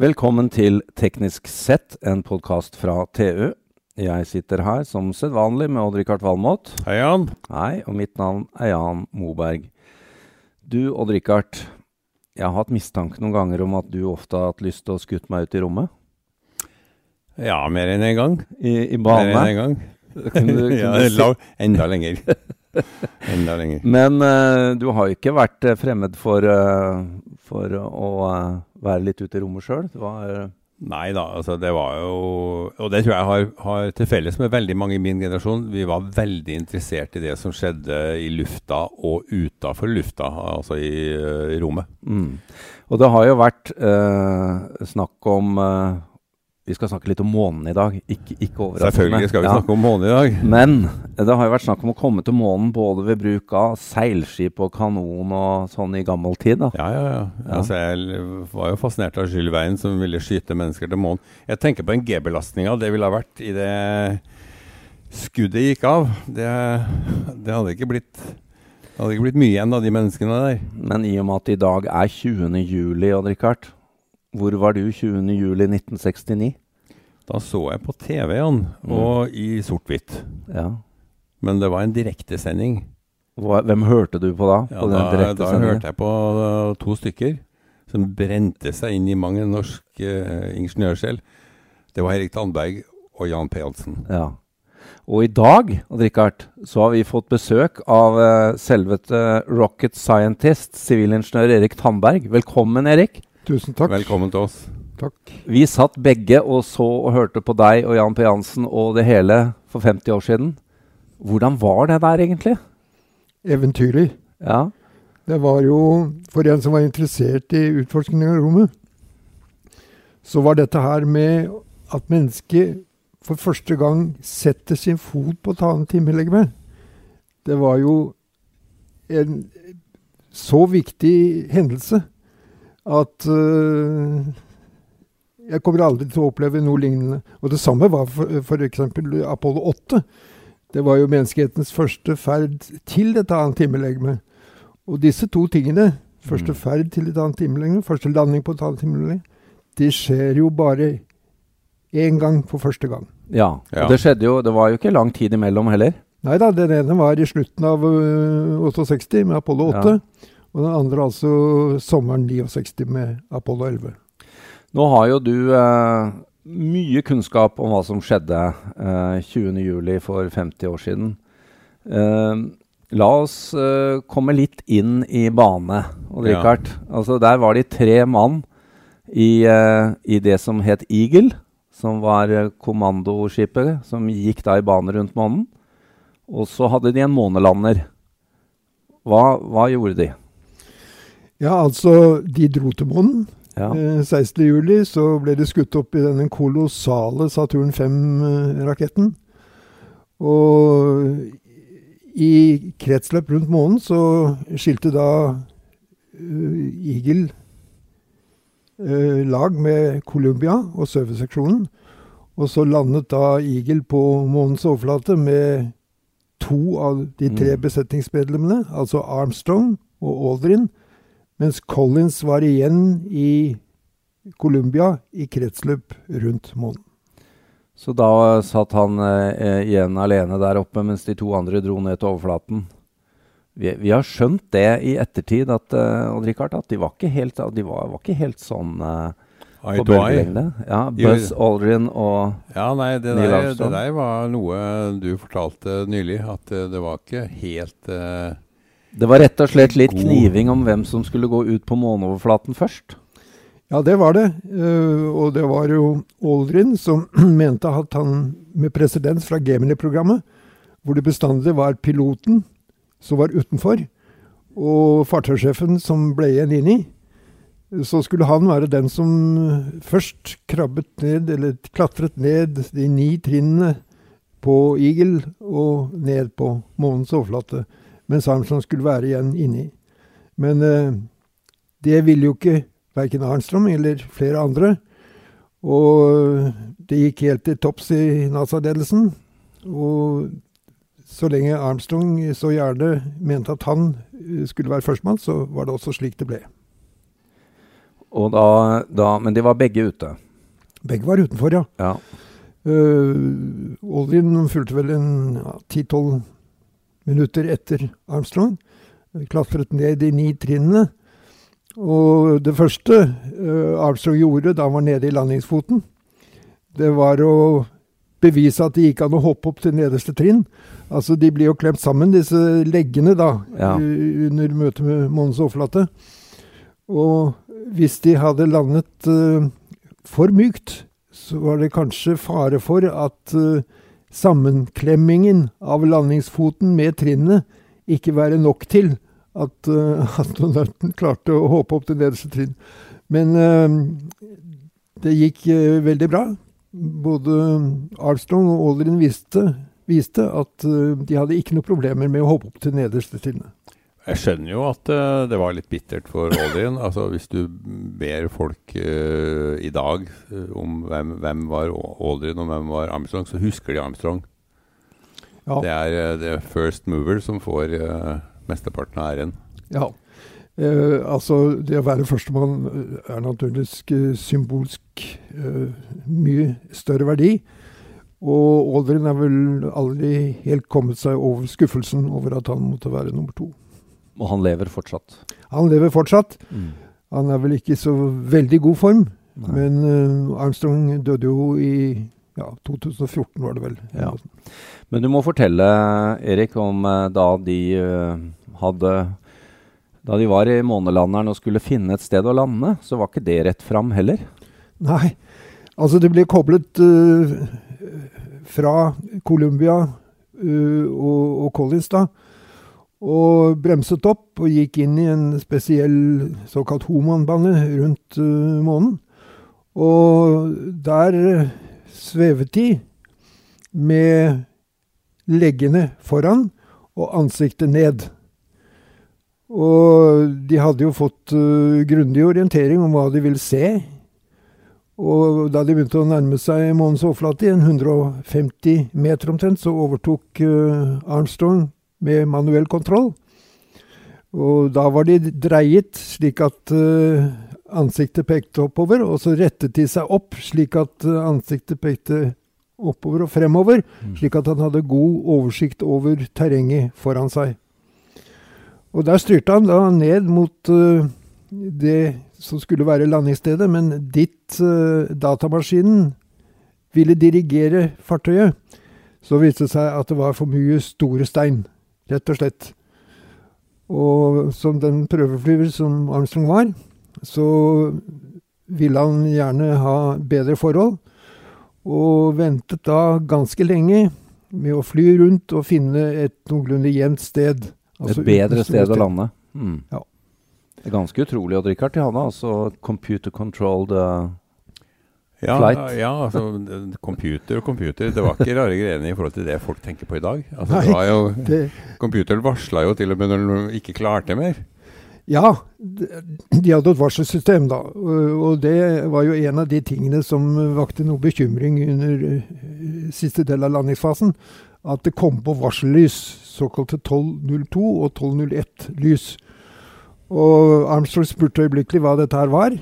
Velkommen til Teknisk sett, en podkast fra TU. Jeg sitter her som sedvanlig med Odd-Rikard Valmot. Hei, Jan. Hei, og mitt navn er Jan Moberg. Du, Odd-Rikard. Jeg har hatt mistanke noen ganger om at du ofte har hatt lyst til å skutte meg ut i rommet. Ja, mer enn én en gang. I, i Mer enn én en gang. Kunne du- kunne ja, enda lenger. enda lenger. Men uh, du har jo ikke vært eh, fremmed for, uh, for å uh, være litt ute i rommet sjøl. Nei da, altså det var jo Og det tror jeg har, har til felles med veldig mange i min generasjon. Vi var veldig interessert i det som skjedde i lufta og utafor lufta, altså i, i rommet. Mm. Og det har jo vært snakk om Vi skal snakke litt om månen i dag. Ikke, ikke. Selvfølgelig skal vi Ja. snakke om månen i dag. Men det har jo vært snakk om å komme til månen både ved bruk av seilskip og kanon og sånn i gammel tid. da. Ja, ja, ja. Ja. Altså, jeg var jo fascinert av Jules Verne som ville skyte mennesker til månen. Jeg tenker på den G-belastninga det ville ha vært i det skuddet gikk av. Det, det hadde ikke blitt det hadde ikke blitt mye igjen av de menneskene der. Men i og med at i dag er 20. juli, Odd Rikard, hvor var du 20. juli 1969? Da så jeg på TV, Jan, Mm. og i sort-hvitt. Ja. Men det var en direktesending. Hvem hørte du på da? Ja, på den da, da hørte jeg på uh, to stykker som brente seg inn i mange norske norsk uh, ingeniørsjel. Det var Erik Tandberg og Jan P. Hansen. Ja. Og i dag, Richard, så har vi fått besøk av uh, selvete rocket scientist, sivilingeniør Erik Tandberg. Velkommen, Erik. Tusen takk. Velkommen til oss. takk. Vi satt begge og så og hørte på deg og Jan P. Jansen og det hele for 50 år siden. Hvordan var det der egentlig? Eventyrlig. Ja. Det var jo, for en som var interessert i utforskning av rommet, så var dette her med at mennesket for første gang setter sin fot på et annet himmellegeme. Det var jo en så viktig hendelse at uh, jeg kommer aldri til å oppleve noe lignende. Og det samme var for f.eks. Apollo 8. Det var jo menneskehetens første ferd til et annet himmellegeme. Og disse to tingene, første Mm. ferd til et annet himmellegeme, første landing på et annet himmellegeme, det skjer jo bare én gang for første gang. ja. Ja. Og det skjedde jo Det var jo ikke lang tid imellom heller. Nei da, den ene var i slutten av øh, 68 med Apollo 8. Ja. Og den andre altså sommeren 69 med Apollo 11. Nå har jo du eh, mye kunnskap om hva som skjedde eh, 20.07. for 50 år siden. Eh, la oss eh, komme litt inn i bane, Odd Ja. Rikard. Altså, der var de tre mann i, eh, i det som het Eagle, som var eh, kommandoskipet som gikk da i bane rundt månen. Og så hadde de en månelander. Hva, hva gjorde de? Ja, altså, de dro til månen. Ja. Eh, 16. juli så ble de skutt opp i denne kolossale Saturn 5-raketten. Og i kretsløp rundt månen så skilte da uh, Eagle uh, lag med Columbia og serverseksjonen. Og så landet da Eagle på månens overflate med to av de tre Mm. besetningsmedlemmene, altså Armstrong og Aldrin, mens Collins var igjen i Colombia i kretsløp rundt månen. Så da satt han eh, igjen alene der oppe, mens de to andre dro ned til overflaten. Vi, vi har skjønt det i ettertid, at, eh, Richard, at de var ikke helt, de var, var ikke helt sånn eh, Eye på to eye. bølgelengde. Ja, Buzz Aldrin og Ja, nei, det Neil der, det der var noe du fortalte nylig, at eh, det var ikke helt eh, Det var rett og slett litt God. kniving om hvem som skulle gå ut på måneoverflaten først. Ja, det var det. Eh, og det var jo Aldrin som mente at han med presedens fra Gemini-programmet, hvor det bestandig var piloten som var utenfor, og fartøysjefen som ble igjen inni, så skulle han være den som først krabbet ned, eller klatret ned de ni trinnene på Eagle og ned på månens overflate, mens Armstrong skulle være igjen inni. Men eh, det ville jo ikke verken Armstrong eller flere andre. Og det gikk helt til topps i NASA-ledelsen. Og så lenge Armstrong så gjerne mente at han eh, skulle være førstemann, så var det også slik det ble. Og da, da, men de var begge ute. Begge var utenfor, ja. Ja. Uh, Aldrin fulgte vel en ti-tolv minutter etter Armstrong. Klatret ned i ni trinnene. Og det første uh, Armstrong gjorde da han var nede i landingsfoten, det var å bevise at det gikk an å hoppe opp til nederste trinn. Altså, De blir jo klemt sammen, disse leggene, da, Ja. under møtet med månens overflate. Og hvis de hadde landet uh, for mykt, så var det kanskje fare for at eh, sammenklemmingen av landingsfoten med trinnet ikke være nok til at uh, astronauten klarte å hoppe opp til nederste trinn. Men uh, det gikk uh, veldig bra. Både Armstrong og Aldrin viste, viste at de hadde ikke noe problemer med å hoppe opp til nederste trinnet. Jeg skjønner jo at uh, det var litt bittert for Aldrin. altså Hvis du ber folk uh, i dag eh, om hvem, hvem var Aldrin og hvem var Armstrong, så husker de Armstrong. Ja. Det er er first mover som får mesteparten av æren. Ja. Eh, altså, det å være førstemann er naturligvis symbolsk eh, mye større verdi. Og Aldrin er vel aldri helt kommet seg over skuffelsen over at han måtte være nummer to. Og han lever fortsatt. Han lever fortsatt. Mm. Han er vel ikke i så veldig god form, Nei. men uh, Armstrong døde jo i ja, 2014, var det vel. Ja. Men du må fortelle, Erik, om uh, da de uh, hadde Da de var i månelanderen og skulle finne et sted å lande, så var ikke det rett fram heller. Nei, altså det ble koblet fra Colombia og, og Collins da, og bremset opp og gikk inn i en spesiell såkalt Homan-bane rundt uh, månen. Og der svevet de med leggene foran og ansiktet ned. Og de hadde jo fått uh, grundig orientering om hva de ville se. Og da de begynte å nærme seg månens overflate, i en 150 meter omtrent, så overtok uh, Armstrong med manuell kontroll. Og da var de dreiet slik at uh, ansiktet pekte oppover, og så rettet de seg opp slik at uh, ansiktet pekte oppover og fremover, slik at han hadde god oversikt over terrenget foran seg. Og der styrte han da ned mot uh, det som skulle være landingsstedet, men dit uh, datamaskinen ville dirigere fartøyet, så viste det seg at det var for mye store stein, rett og slett. Og som den prøveflyver som Armstrong var, så ville han gjerne ha bedre forhold, og ventet da ganske lenge med å fly rundt og finne et noenlunde jevnt sted. Et Altså bedre uten sted å lande. Mm. Ja. Det er ganske utrolig, at Richard De hadde altså computer controlled uh, Ja, Flight. ja altså computer og computer. Det var ikke rare greiene i forhold til det folk tenker på i dag. Altså, Nei. det var jo, det, computeren varsla jo til og med når den ikke klarte mer. Ja, de de hadde et varselsystem, da. Og og det var jo en av de tingene som vakte noe bekymring under eh, siste del av landingsfasen. At det kom på varsellys, såkalte 1202 og 1201-lys. Og Armstrong spurte øyeblikkelig hva dette her var.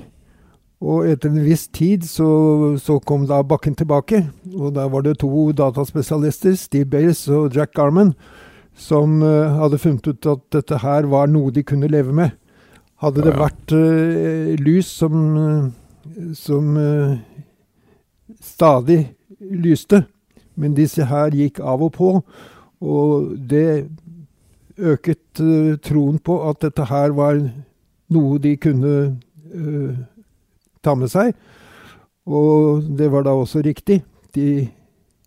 Og etter en viss tid så, så kom da bakken tilbake. Og der var det to dataspesialister, Steve Bales og Jack Garman, som uh, hadde funnet ut at dette her var noe de kunne leve med. Hadde det vært uh, lys som, eh, som uh, stadig lyste, men disse her gikk av og på, og det øket troen på at dette her var noe de kunne ta med seg. Og det var da også riktig. De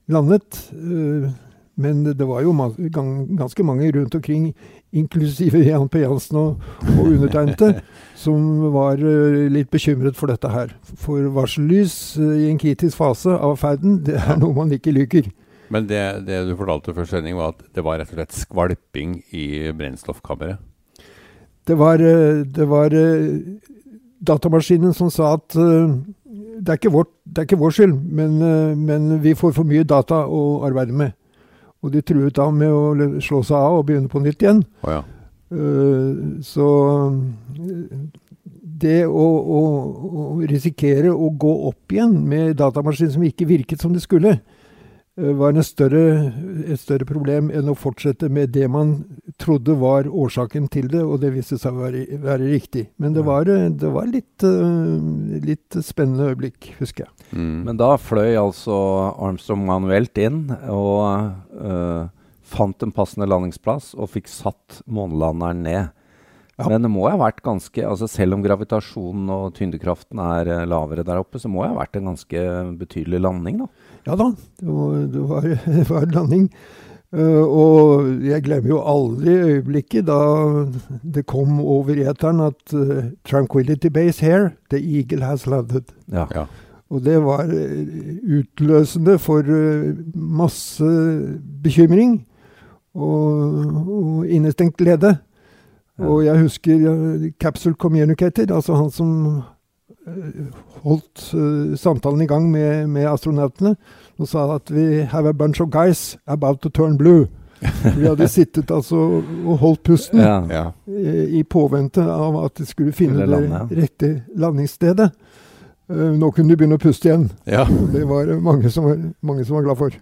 landet. eh, men det var jo ganske mange rundt omkring, inklusive Jan P. Jansen og, og undertegnede, som var eh, litt bekymret for dette her. For varsellys eh, i en kritisk fase av ferden, det er noe man ikke liker. Men det, det du fortalte før sending, var at det var rett og slett skvalping i brennstoffkammeret. Det var, det var datamaskinen som sa at eh, det er ikke, vårt, det er ikke vår skyld, men, eh, men vi får for mye data å arbeide med. Og de truet da med å slå seg av og begynne på nytt igjen. Oh, ja. uh, Så det å, å, å, risikere å gå opp igjen med datamaskin som ikke virket som det skulle, var større, et større problem enn å fortsette med det man trodde var årsaken til det, og det viste seg å være, være riktig. Men det var, eh, det var litt, litt, spennende øyeblikk, husker jeg. Mm. Men da fløy altså Armstrong manuelt inn og øh, fant en passende landingsplass og fikk satt månelanderen ned. Ja. Men det må ha vært ganske, altså selv om gravitasjonen og tyngdekraften er lavere der oppe, så må det ha vært en ganske betydelig landing, da? Ja da, det var, det var, det var landing. Uh, og jeg glemmer jo aldri øyeblikket da det kom over eteren at uh, 'Tranquility Base here, the eagle has landed'. Ja. ja. Og det var utløsende for masse bekymring og, og innestengt glede. Og jeg husker uh, Capsule Communicator, altså han som uh, holdt uh, samtalen i gang med, med, astronautene, og sa at vi have a bunch of guys about to turn blue. Vi hadde sittet altså og holdt pusten ja. Ja. I, i påvente av at de skulle finne lande, ja. det rette landingsstedet. nå kunne de begynne å puste igjen. Det var mange som var, mange som var glad for.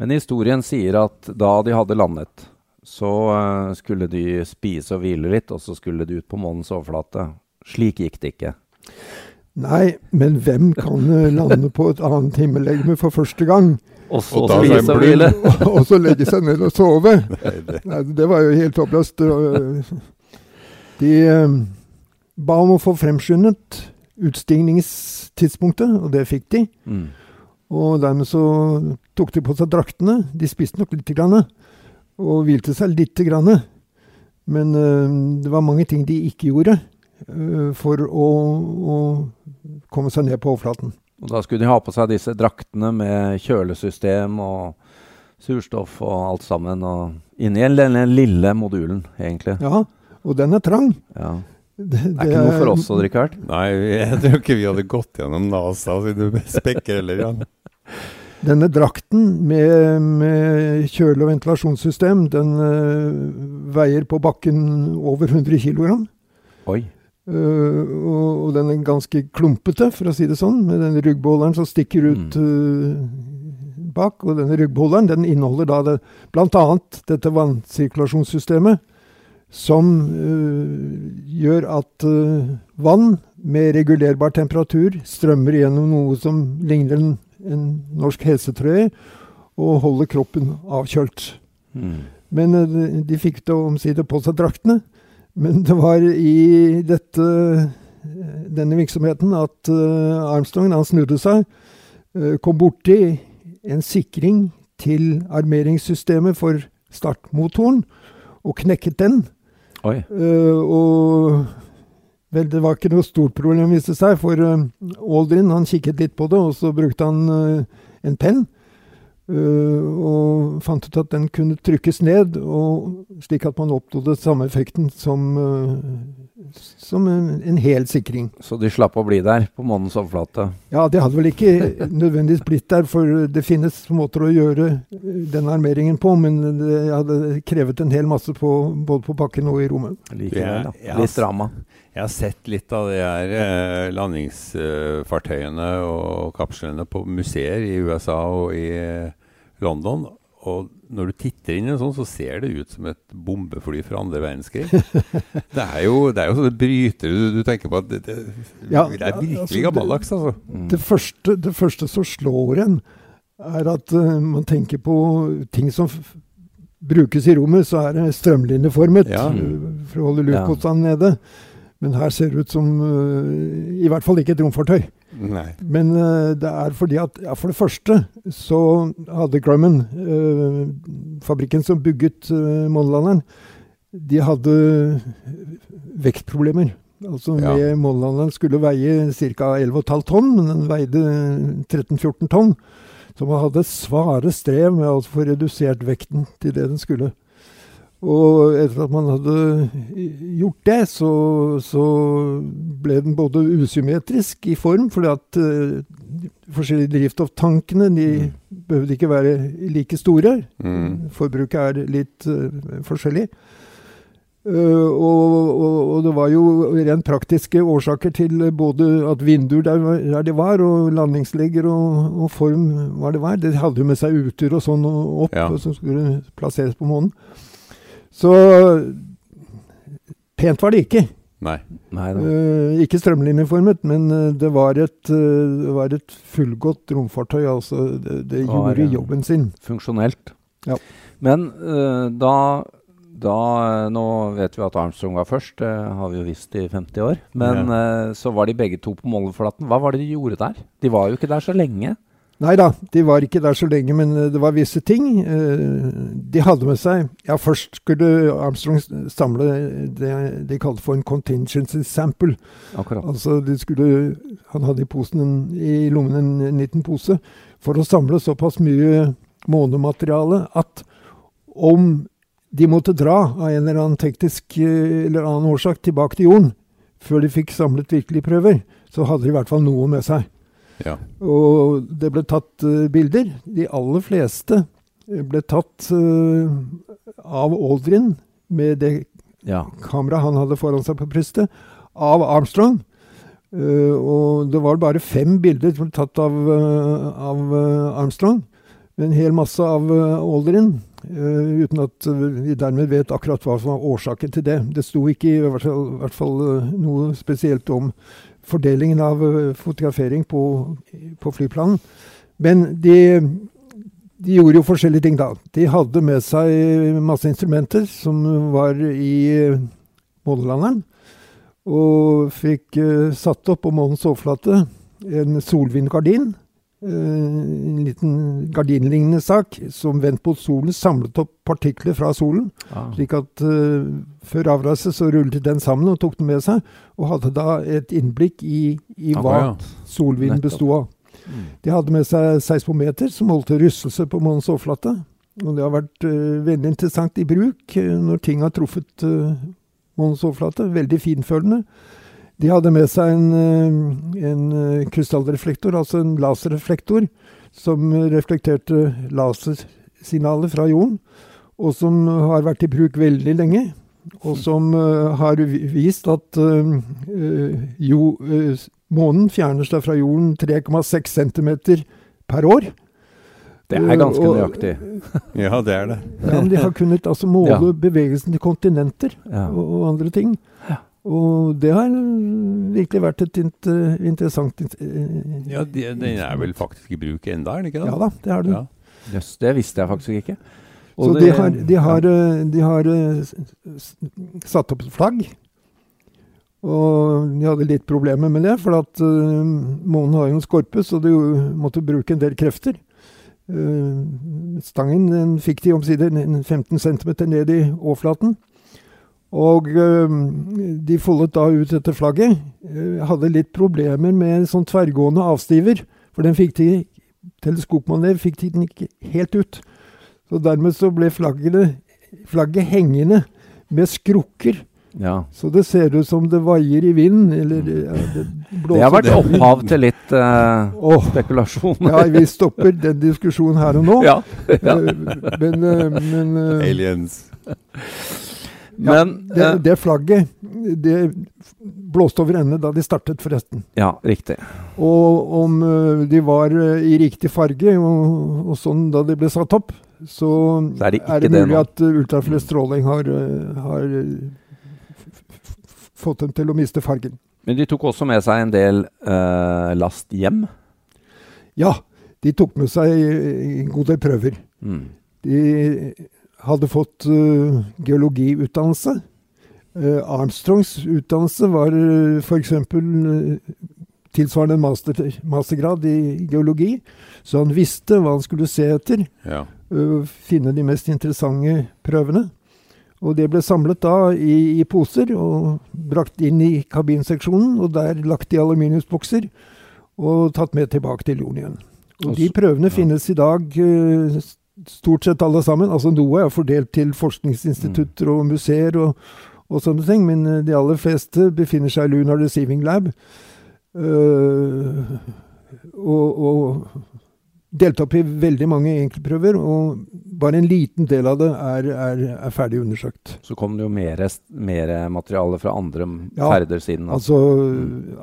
Men historien sier at da de hadde landet, så uh, skulle de spise og hvile litt, og så skulle de ut på månens overflate. Slik gikk det ikke. Nei, men hvem kan eh, lande på et annet himmellegeme for første gang? Og så og spise og hvile. og så legge seg ned og sove. Nei, det var jo helt håpløst. De um, ba om å få fremskyndet utstigningstidspunktet, og det fikk de. Mm. Og dermed så tok de på seg draktene. De spiste nok lite grann, og hvilte seg lite grann. Men det var mange ting de ikke gjorde for å, å, komme seg ned på overflaten. Og da skulle de ha på seg disse draktene med kjølesystem og surstoff og alt sammen. Og inni denne lille modulen, egentlig. Ja, og den er trang. Ja. Det, det, er ikke noe for oss, å drikke hvert? Nei, jeg tror ikke vi hadde gått gjennom NASA sine spekker heller. Ja. Denne drakten med, med, kjøle- og ventilasjonssystem, den uh, veier på bakken over 100 kg. Oi. Uh, og, og, den er ganske klumpete, for å si det sånn, med den ryggbeholderen som stikker ut uh, bak. Og denne ryggbeholderen den inneholder da det, bl.a. dette vannsirkulasjonssystemet som uh, gjør at vann med regulerbar temperatur strømmer gjennom noe som ligner en, en norsk helsetrøye, og holder kroppen avkjølt. Mm. Men de fikk da omsider på seg draktene. Men det var i dette, denne virksomheten at Armstrong, han snudde seg, kom borti en sikring til armeringssystemet for startmotoren, og knekket den. Oi. og vel, det var ikke noe stort problem, viste det seg, for Aldrin han kikket litt på det, og så brukte han en penn. Og fant ut at den kunne trykkes ned, og, slik at man oppnådde samme effekten som som en, en, hel sikring. Så de slapp å bli der på månens overflate? Ja, det hadde vel ikke nødvendigvis blitt der, for det finnes måter å gjøre den armeringen på, men det hadde krevet en hel masse på, både på bakken og i rommet. Likevel, da. Litt drama. Jeg har sett litt av de her eh, landingsfartøyene og kapslene på museer i USA og i London. Og når du titter inn i en sånn, så ser det ut som et bombefly fra andre verdenskrig. det er jo, det er jo sånne brytere du, du, tenker på at det, det, ja, det er virkelig altså, gammeldags. Altså. Mm. Det, første, det første som slår en, er at uh, man tenker på ting som brukes i rommet, så er det strømlinjeformet ja. for å holde luftmotstanden ja. nede. Men her ser det ut som uh, i hvert fall ikke et romfartøy. Nei. Men uh, det er fordi at ja, For det første så hadde Grumman, uh, fabrikken som bygget uh, månelanderen, de hadde vektproblemer. Altså ja. med Månelanderen skulle veie ca. 11,5 tonn, men den veide 13-14 tonn. Så man hadde svare strev med å få redusert vekten til det den skulle. Og etter at man hadde gjort det, så, så ble den både usymmetrisk i form, fordi at uh, forskjellige drivstofftankene de mm. behøvde ikke være like store. Mm. Forbruket er litt uh, forskjellig. Uh, og, og, og, det var jo rent praktiske årsaker til både at vinduer der, der det var, og landingslegger og, og, form var det var. Det hadde jo med seg uter og sånn opp, ja. som skulle plasseres på månen. Så pent var det ikke. Nei. Nei uh, ikke strømlinjeformet, men det var et, det var et fullgodt romfartøy. Altså, det, det gjorde var, jobben sin. Funksjonelt. Ja. Men da da, eh, Nå vet vi at Armstrong var først, det har vi jo visst i 50 år. Men ja. uh, så var de begge to på Molleflaten. Hva var det de gjorde der? De var jo ikke der så lenge. Nei da, de var ikke der så lenge, men eh, det var visse ting. De hadde med seg Ja, først skulle Armstrong samle det de kalte for en contingency sample. Akkurat. Altså de skulle Han hadde i, posen, i lommen en liten pose for å samle såpass mye månemateriale at om de måtte dra av en eller annen teknisk eh, eller annen årsak tilbake til jorden før de fikk samlet virkelige prøver, så hadde de i hvert fall noe med seg. Ja. Og det ble tatt uh, bilder. De aller fleste eh, ble tatt uh, av Aldrin med det ja. kameraet han hadde foran seg på brystet, av Armstrong. Uh, og det var bare fem bilder som ble tatt av, av Armstrong. En hel masse av Aldrin. Uten at vi dermed vet akkurat hva som var årsaken til det. Det sto ikke i hvert fall, hvert fall noe spesielt om fordelingen av uh, fotografering på, på, flyplanen. Men de, de, gjorde jo forskjellige ting da. De hadde med seg masse instrumenter som var i månelanderen. Og fikk satt opp på månens overflate en solvindgardin Eh, en liten gardinlignende sak som vendt mot solen samlet opp partikler fra solen. Ah. Slik at uh, før avreise så rullet den sammen og tok den med seg. Og hadde da et innblikk i, i hva ja. solvinden besto av. Mm. De hadde med seg seismometer som holdt rystelse på månens overflate. Og det har vært uh, veldig interessant i bruk uh, når ting har truffet månens overflate. Veldig finfølende. De hadde med seg en, eh, en eh, krystallreflektor, altså en laserreflektor, som reflekterte lasersignaler fra jorden, og som har vært i bruk veldig lenge. Og som uh, har vist at uh, jo, uh, månen fjerner seg fra jorden 3,6 cm per år. Det er ganske og, nøyaktig. ja, det er det. ja, men De har kunnet altså, måle ja. bevegelsen til kontinenter ja. og, og, andre ting. Og det har virkelig vært et inter, interessant eh, Ja, Den er vel faktisk i bruk enda, er den ikke det? Ja da, det er den. Ja. Yes, det visste jeg faktisk ikke. Og Så det, de, har, de, har, eh, de har uh, satt opp flagg. Og de hadde litt problemer med det, for at uh, månen har jo en skorpe, så de måtte bruke en del krefter. Uh, stangen den fikk de omsider 15 cm ned i overflaten. Og de foldet da ut dette flagget. Øh, hadde litt problemer med sånn tverrgående avstiver, for den fikk de, teleskopmaner fikk de den ikke helt ut. Så dermed så ble flagget, flagget hengende med skrukker. Ja. Så det ser ut som det vaier i vinden. Eller ja, det, det, har vært opphav til litt uh, oh, spekulasjon. ja, vi stopper den diskusjonen her og nå. Ja. ja. men, uh, men uh, Aliens. Men, ja, det, eh, det, flagget det blåste over ende da de startet, forresten. Ja, riktig. Og om uh, de var uh, i riktig farge og, og, sånn da de ble satt opp, så, så er, det er, det mulig at uh, stråling har, har fått dem til å miste fargen. Men de tok også med seg en del last hjem? Ja, de tok med seg en god del prøver. Mm. De hadde fått uh, geologiutdannelse. Uh, Armstrongs utdannelse var uh, f.eks. Uh, tilsvarende master, mastergrad i geologi. Så han visste hva han skulle se etter. Ja. Uh, finne de mest interessante prøvene. Og det ble samlet da i, i, poser og brakt inn i kabinseksjonen. Og der lagt i aluminiumsbokser og tatt med tilbake til jorden igjen. Og de prøvene ja. finnes i dag uh, stort sett alle sammen. Altså Noe er fordelt til forskningsinstitutter og museer og, og, sånne ting, men eh, de aller fleste befinner seg i Lunar Receiving Lab. Uh, og, og, delt opp i veldig mange enkeltprøver, og bare en liten del av det er, er, er ferdig undersøkt. Så kom det jo mer, mer materiale fra andre Ja, ferder siden. da. Altså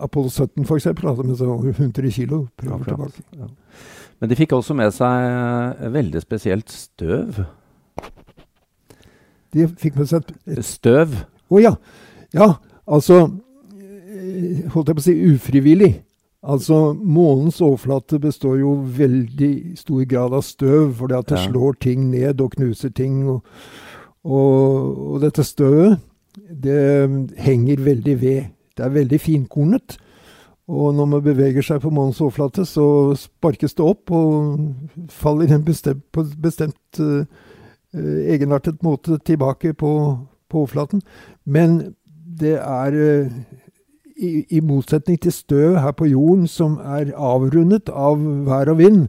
Apollo 17 for eksempel, hadde med seg over 100 kilo prøver ja, tilbake. Men de fikk også med seg eh, veldig spesielt støv. De fikk med seg et Støv. Å ja. Ja, altså eh, Holdt jeg på å si ufrivillig. Altså, Månens overflate består jo veldig stor grad av støv, fordi at det Ja. slår ting ned og knuser ting. Og, og, og dette støvet, det henger veldig ved. Det er veldig finkornet. Og når man beveger seg på månens overflate, så sparkes det opp og faller en bestemt, på en bestemt eh, egenartet måte tilbake på, på overflaten. Men det er eh, i, i motsetning til støv her på jorden, som er avrundet av vær og vind,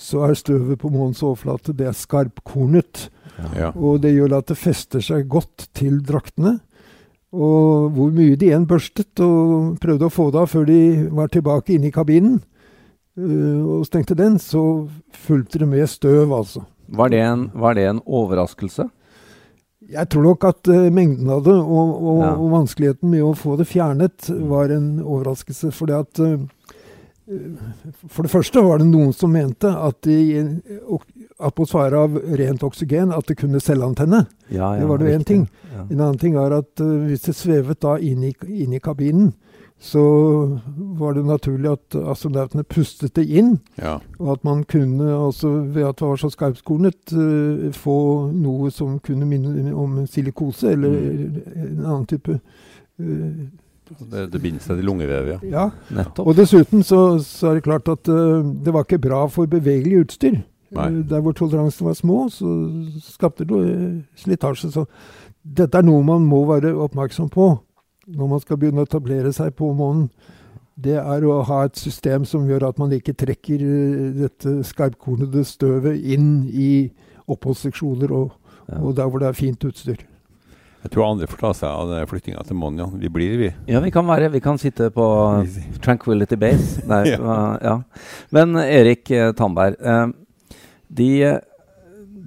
så er støvet på månens overflate det er skarpkornet. Ja. Og det gjør at det fester seg godt til draktene. Og hvor mye de igjen børstet og prøvde å få det av før de var tilbake inne i kabinen uh, og stengte den, så fulgte det med støv, altså. Var det en, var det en overraskelse? Jeg tror nok at uh, mengden av det og, og, Ja. og vanskeligheten med å få det fjernet var en overraskelse. Fordi at uh, For det første var det noen som mente at i en atmosfære av rent oksygen at det kunne selvantenne. Ja, Det var det én ting. Ja. En annen ting er at uh, hvis det svevet da inn i, inn i kabinen, så var det naturlig at astronautene pustet det inn. ja. Og at man kunne, altså ved at det var så skarpskornet, eh, få noe som kunne minne om silikose, eller en annen type eh, Det, det binder seg til lungevevet, ja. Ja. Nettopp. Og dessuten så, så er det klart at uh, det var ikke bra for bevegelig utstyr. Der hvor toleransene var små, så skapte det slitasje. Så dette er noe man må være oppmerksom på når man skal begynne å etablere seg på månen. Det er å ha et system som gjør at man ikke trekker eh, dette skarpkornede støvet inn i oppholdsseksjoner og, Ja. og der hvor det er fint utstyr. Jeg tror andre får ta seg av flyttinga til månen, ja. Vi blir, vi. Ja, vi kan være Vi kan sitte på Tranquility Base. Nei, Ja. ja. ja. Men Erik eh, Tandberg, eh, de,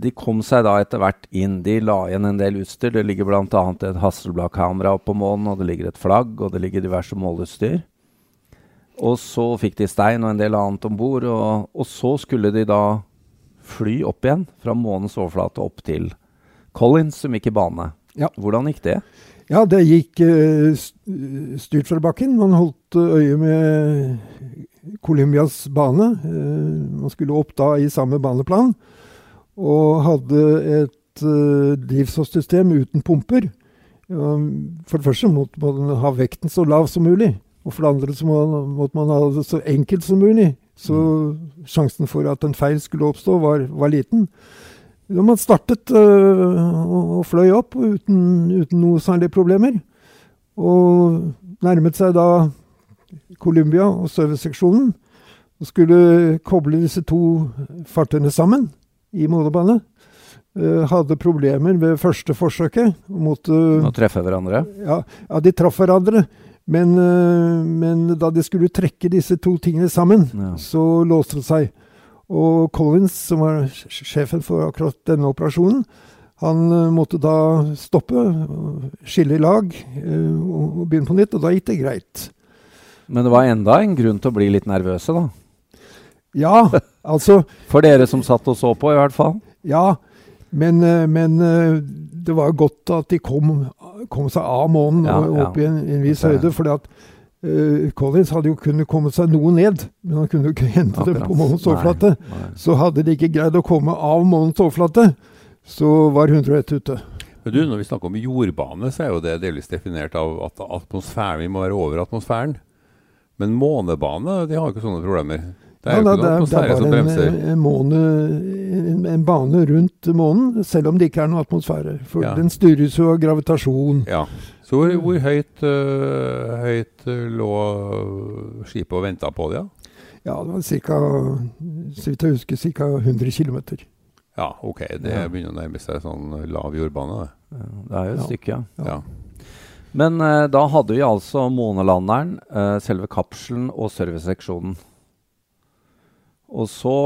de kom seg da etter hvert inn. De la igjen en del utstyr. Det ligger bl.a. et Hasselblad-kamera oppå månen, og det ligger et flagg, og det ligger diverse måleutstyr. Og så fikk de stein og en del annet om bord, og, og så skulle de da fly opp igjen fra månens overflate opp til Collins, som gikk i bane. Ja. Hvordan gikk det? Ja, det gikk eh, styrt fra bakken. Man holdt eh, øye med Colombias bane. Eh, man skulle opp da i samme baneplan. Og hadde et uh, drivstoffsystem uten pumper. For det første måtte man ha vekten så lav som mulig. Og for det andre så må, måtte man ha det så enkelt som mulig. Så sjansen for at en feil skulle oppstå, var, var liten. Når man startet øh, og, og fløy opp uten, uten noe særlige problemer, og nærmet seg da Columbia og serviceseksjonen, og skulle koble disse to fartøyene sammen i målebane, øh, hadde problemer ved første forsøket. Måtte, Å treffe hverandre? ja, ja, de traff hverandre, men, øh, men da de skulle trekke disse to tingene sammen, Ja. så låste det seg. Og Collins, som var sjefen for akkurat denne operasjonen, han eh, måtte da stoppe, skille lag eh, og begynne på nytt, og da gikk det greit. Men det var enda en grunn til å bli litt nervøse, da. Ja, altså For dere som satt og så på, i hvert fall. Ja, men, eh, men eh, det var godt at de kom, kom seg av månen Ja, og ja. opp i en, en viss høyde. fordi at eh, Collins hadde jo kunnet komme seg noe ned, men han kunne jo ikke hente det på månens overflate. Så hadde de ikke greid å komme av månens overflate, så var 101 ute. Men du, når vi snakker om jordbane, så er jo det delvis definert av at atmosfæren vi må være over atmosfæren. Men månebane, de har jo ikke sånne problemer. Det er Ja, jo da, ikke noe det, er, det er bare en, måne, en, en bane rundt månen, selv om det ikke er noe atmosfære. For Ja. den styres jo av gravitasjon. Ja. Så hvor, hvor høyt, øh, høyt øh, lå skipet og venta på det? Ja? Ja, det var ca. Så vidt jeg husker, ca. 100 km. ja, ok. Det Ja. begynner å nærme seg sånn lav jordbane. det. Det er jo et Ja. stykke, ja. Ja. Ja. Men eh, da hadde vi altså månelanderen, eh, selve kapselen og serviceseksjonen. Og så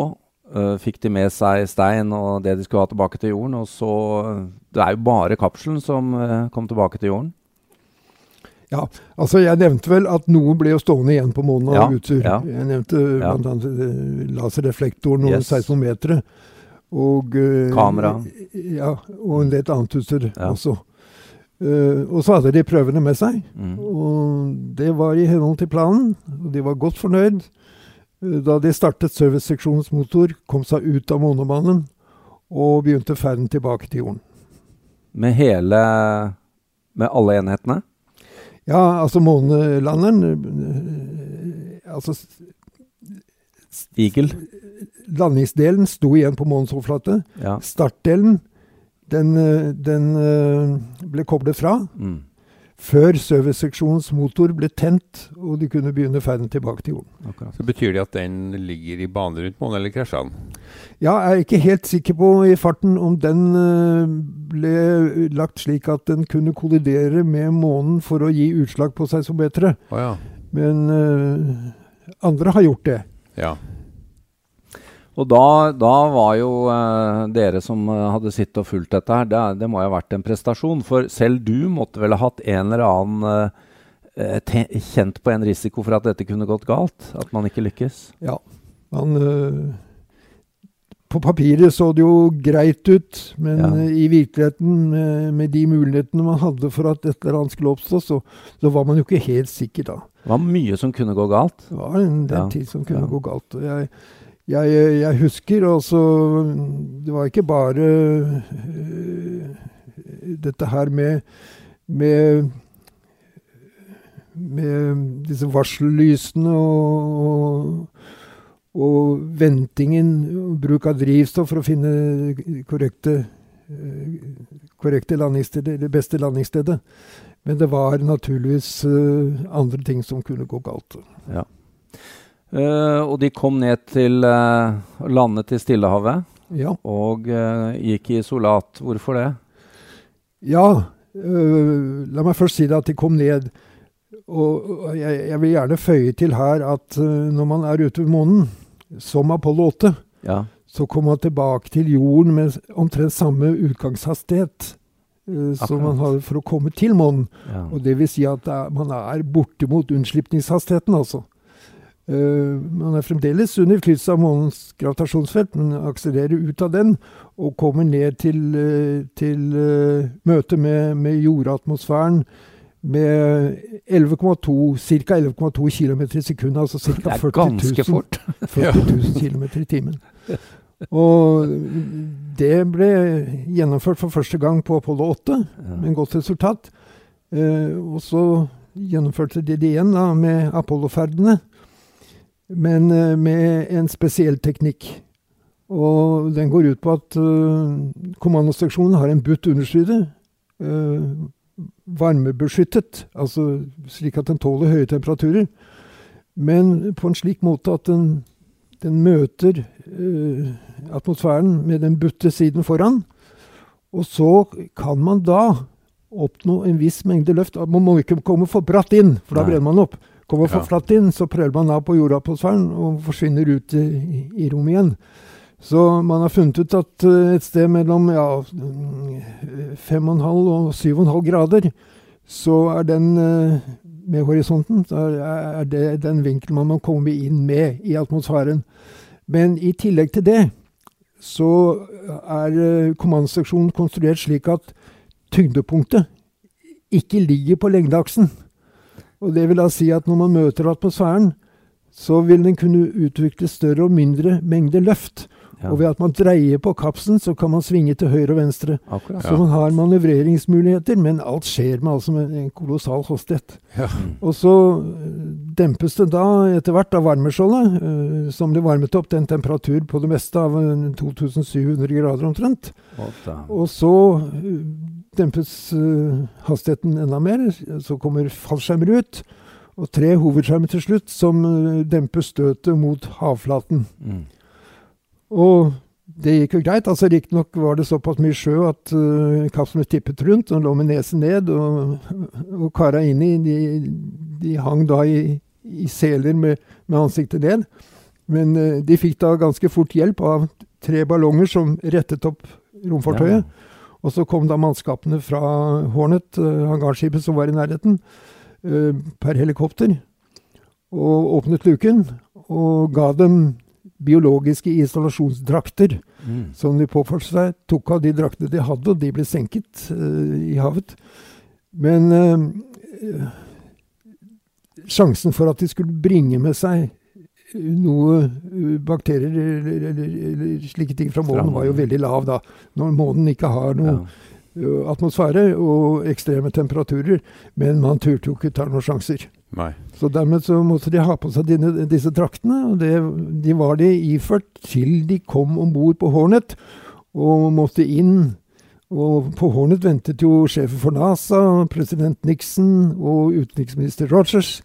Uh, fikk de med seg stein og det de skulle ha tilbake til jorden. Og så Det er jo bare kapselen som uh, kom tilbake til jorden. Ja, altså jeg nevnte vel at noen ble jo stående igjen på månen av Ja, utstyr. ja. Jeg nevnte Ja. eh, laserreflektoren og Yes. seismometeret. Og uh, Kamera. Ja, og en del annet utstyr Ja. også. Uh, og så hadde de prøvene med seg, Mm. og det var i henhold til planen. Og de var godt fornøyd. Da de startet serviceseksjonens motor, kom seg ut av månebanen og begynte ferden tilbake til jorden. Med hele Med alle enhetene? Ja, altså månelanderen eh, Altså Eagle? landingsdelen sto igjen på månens overflate. Ja. Startdelen den, eh, den eh, ble koblet fra Mm. Før serviceseksjonens motor ble tent, og de kunne begynne ferden tilbake til jorden. Akkurat. Så betyr det at den ligger i bane rundt månen, eller krasja den? Ja, jeg er ikke helt sikker på i farten om den eh, ble lagt slik at den kunne kollidere med månen for å gi utslag på seismometeret. Oh, ja. Men uh, andre har gjort det. ja. Og da, da var jo eh, dere som eh, hadde sittet og fulgt dette her, det, det må jo ha vært en prestasjon. For selv du måtte vel ha hatt en eller annen eh, te kjent på en risiko for at dette kunne gått galt? At man ikke lykkes? Ja. Man, eh, på papiret så det jo greit ut, men Ja. eh, i virkeligheten, med, med de mulighetene man hadde for at et eller annet skulle oppstå, så, så var man jo ikke helt sikker da. Det var mye som kunne gå galt. Det var en del Ja. ting som kunne Ja. gå galt. og Jeg, jeg, jeg husker altså Det var ikke bare øh, dette her med, med med disse varsellysene og, og, og ventingen, og bruk av drivstoff for å finne korrekte, øh, korrekte det beste landingsstedet. Men det var naturligvis øh, andre ting som kunne gå galt. Ja. Eh, og de kom ned til uh, landet til Stillehavet Ja. og uh, gikk i isolat. Hvorfor det? Ja, la meg først si det at de kom ned. Og og jeg, jeg vil gjerne føye til her at når man er ute ved månen, som Apollo 8, Ja. så kommer man tilbake til jorden med omtrent samme utgangshastighet som man hadde for å komme til månen. ja. Og det vil si at er, man er bortimot unnslipningshastigheten, altså. Eh, man er fremdeles under innflytelse av månens gravitasjonsfelt, men akselererer ut av den og kommer ned til, uh, til eh, møte med, med jordatmosfæren med 11,2 ca. 11,2 km i sekundet, altså ca. er 40 000, 40 000 km i timen. Og det ble gjennomført for første gang på Apollo 8 med en godt resultat. Eh, og så gjennomførte de det igjen da, med Apollo-ferdene, men eh, med en spesiell teknikk. Og den går ut på at eh, kommandoseksjonen har en butt underside, eh, varmebeskyttet, altså slik at den tåler høye temperaturer, men på en slik måte at den, den møter atmosfæren med den butte siden foran. Og så kan man da oppnå en viss mengde løft. Man må ikke komme for bratt inn, for da brenner man opp. Kommer Ja. flatt inn, så prøver man av på jordatmosfæren og forsvinner ut i, i rommet igjen. Så man har funnet ut at eh, et sted mellom ja, mm, 5,5 og 7,5 grader, så er den eh, med horisonten, er, det den vinkelen man må komme inn med i atmosfæren. Men i tillegg til det, så er kommandseksjonen kommandoseksjonen konstruert slik at tyngdepunktet ikke ligger på lengdeaksen. Og det vil da si at når man møter atmosfæren, så vil den kunne utvikle større og mindre mengde løft. Ja. Og ved at man dreier på kapsen, så kan man svinge til høyre og venstre. Akkurat. Så man har manøvreringsmuligheter, men alt skjer med altså med en kolossal hastighet. Ja. Og så øh, dempes det da etter hvert av varmeskjoldet, uh, som blir varmet opp til en temperatur på det meste av øh, 2700 grader omtrent. Og så dempes øh, hastigheten enda mer. Så kommer fallskjermer ut. Og tre hovedskjermer til slutt som øh, demper støtet mot havflaten. Mm. Og det gikk jo greit. altså Riktignok var det såpass mye sjø at uh, kapselen tippet rundt og lå med nesen ned. Og, og kara inni, de, de hang da i, i seler med, med ansiktet ned. Men uh, de fikk da ganske fort hjelp av tre ballonger som rettet opp romfartøyet. Og så kom da mannskapene fra Hornet, uh, hangarskipet som var i nærheten, uh, per helikopter. Og åpnet luken og ga dem biologiske isolasjonsdrakter Mm. som de påførte seg. Tok av de draktene de hadde, og de ble senket uh, i havet. Men uh, sjansen for at de skulle bringe med seg noe uh, bakterier eller, eller, eller, slike ting fra månen, var jo veldig lav da. Når månen ikke har noe Ja. atmosfære og ekstreme temperaturer. Men man turte jo ikke ta noen sjanser. Nei. Så dermed så måtte de ha på seg dine, disse draktene, og det, de var de iført til de kom om bord på Hornet og måtte inn. Og på Hornet ventet jo sjefen for NASA, president Nixon og utenriksminister Rogers.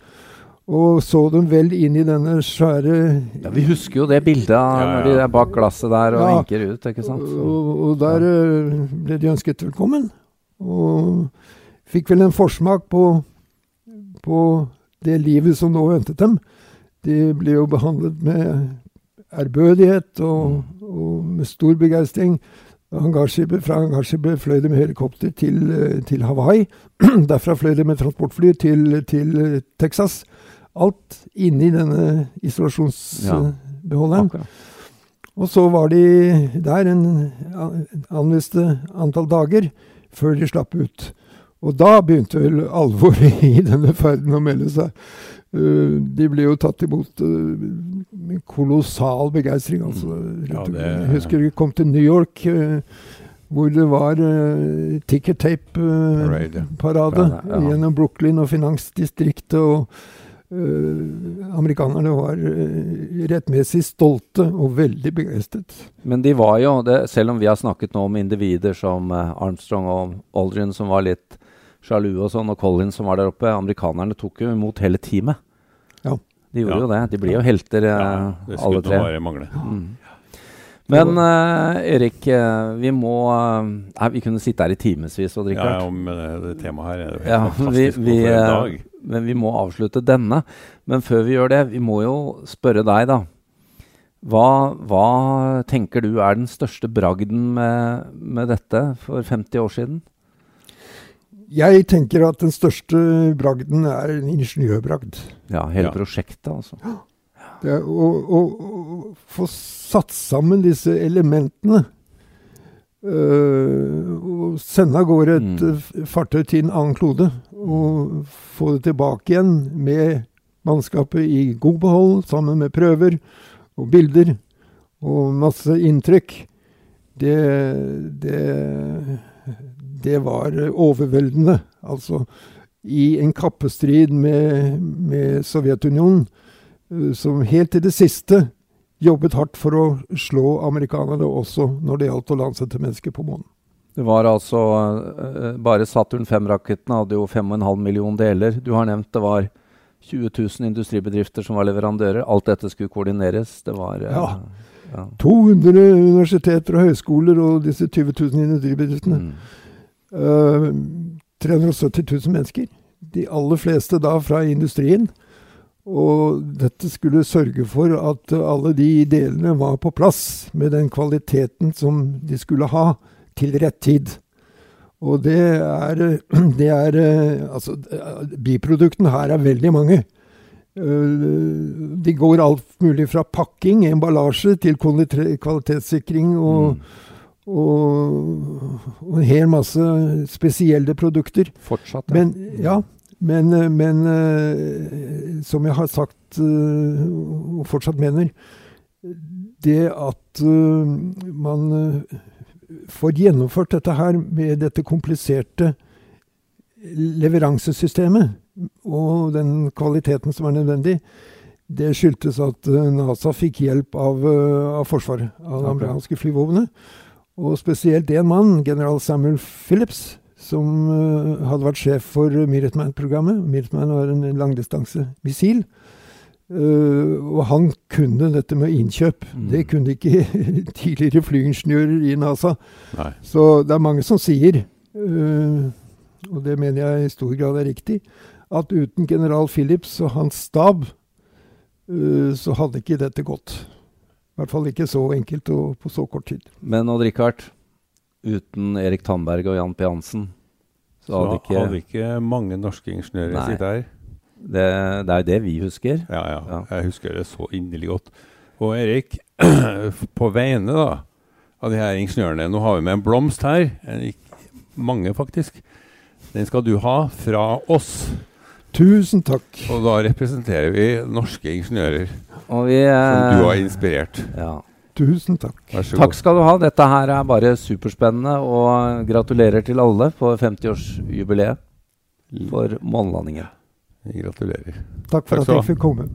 Og så dem vel inn i denne svære Ja, vi husker jo det bildet Ja, ja. når de er bak glasset der og Ja. vinker ut, ikke sant? Og, og der ja. ble de ønsket velkommen. Og fikk vel en forsmak på, på det livet som nå ventet dem. De ble jo behandlet med ærbødighet og, og med stor begeistring. Hangarskipet, fra hangarskipet fløy de med helikopter til, eh, til Hawaii. Derfra fløy de med transportfly til, til eh, Texas. Alt inni denne isolasjonsbeholderen. Ja, Og så var de der en anviste antall dager før de slapp ut. Og da begynte vel alvoret i denne ferden å melde seg. Uh, de ble jo tatt imot uh, med kolossal begeistring. Altså, Mm. Ja, det- Jeg husker vi kom til New York, uh, hvor det var uh, ticket tape-parade Parade, ja. Parade, ja. gjennom Brooklyn og finansdistriktet. og Amerikanerne var rettmessig stolte og veldig begeistret. Men de var jo, det, selv om vi har snakket nå om individer som Armstrong og Aldrin som var litt sjalu og sånn, og Collins som var der oppe, amerikanerne tok jo imot hele teamet. Ja. De gjorde Ja. jo det. De blir jo helter, eh, Ja, det alle tre. bare mangle. Mm. Men uh, Erik, eh, vi må uh, Nei, vi kunne sitte her i timevis og drikke Ja, om det, temaet her er jo helt Ja, fantastisk. vi, vi, for en dag. men vi må avslutte denne. Men før vi gjør det, vi må jo spørre deg, da. Hva, hva tenker du er den største bragden med, med dette for 50 år siden? Jeg tenker at den største bragden er en ingeniørbragd. Ja, hele Ja. prosjektet, altså. Det er å, og, å få satt sammen disse elementene. Uh, og sende av gårde et Mm. øh, fartøy til en annen klode. Og få det tilbake igjen med mannskapet i god behold, sammen med prøver og bilder og masse inntrykk. Det, det, det var overveldende. Altså, i en kappestrid med, med Sovjetunionen, eh, som helt til det siste jobbet hardt for å slå amerikanerne også når det gjaldt å landsette mennesker på månen. Det var altså eh, Bare Saturn 5-rakettene hadde jo 5,5 millioner deler. Du har nevnt det var 20 000 industribedrifter som var leverandører. Alt dette skulle koordineres. Det var eh, Ja. ja. 200 universiteter og høyskoler og disse 20 000 industribedriftene. Mm. Eh, 370 000 mennesker. De aller fleste da fra industrien. Og dette skulle sørge for at alle de delene var på plass med den kvaliteten som de skulle ha, til rett tid. Og det er, det er eh, Altså, biproduktene her er veldig mange. Eh, De går alt mulig fra pakking, emballasje, til kvalitetssikring og, Mm. Og, og en hel masse spesielle produkter. Fortsatt, ja. Men, ja, men, eh, men eh, som jeg har sagt eh, og fortsatt mener, det at man får gjennomført dette her med dette kompliserte leveransesystemet og den kvaliteten som er nødvendig, det skyldtes at NASA fikk hjelp av, av Forsvaret, av det amerikanske flyvåpenet. Og spesielt én mann, general Samuel Phillips, som uh, hadde vært sjef for Minuteman-programmet. Minuteman var en langdistansemissil. Uh, og han kunne dette med innkjøp. Mm. Det kunne ikke tidligere flyingeniører i NASA. Nei. Så det er mange som sier, uh, og det mener jeg i stor grad er riktig, at uten general Phillips og hans stab, eh, så hadde ikke dette gått. I hvert fall ikke så enkelt og på så kort tid. Men Odd-Rikard, uten Erik Tandberg og Jan P. Hansen, så, Så hadde ikke hadde ikke mange norske ingeniører Nei. sittet her. det, det er jo det vi husker. Ja, ja, Ja. Jeg husker det så inderlig godt. Og Erik, på vegne da, av de her ingeniørene Nå har vi med en blomst her. En, mange, faktisk. Den skal du ha fra oss. Tusen takk. Og da representerer vi norske ingeniører Og vi som du har eh, inspirert. ja. Tusen takk. Vær så Takk skal du ha. Dette her er bare superspennende, og gratulerer til alle på 50-årsjubileet for månelandingen. Gratulerer. Takk for Takk at jeg fikk komme.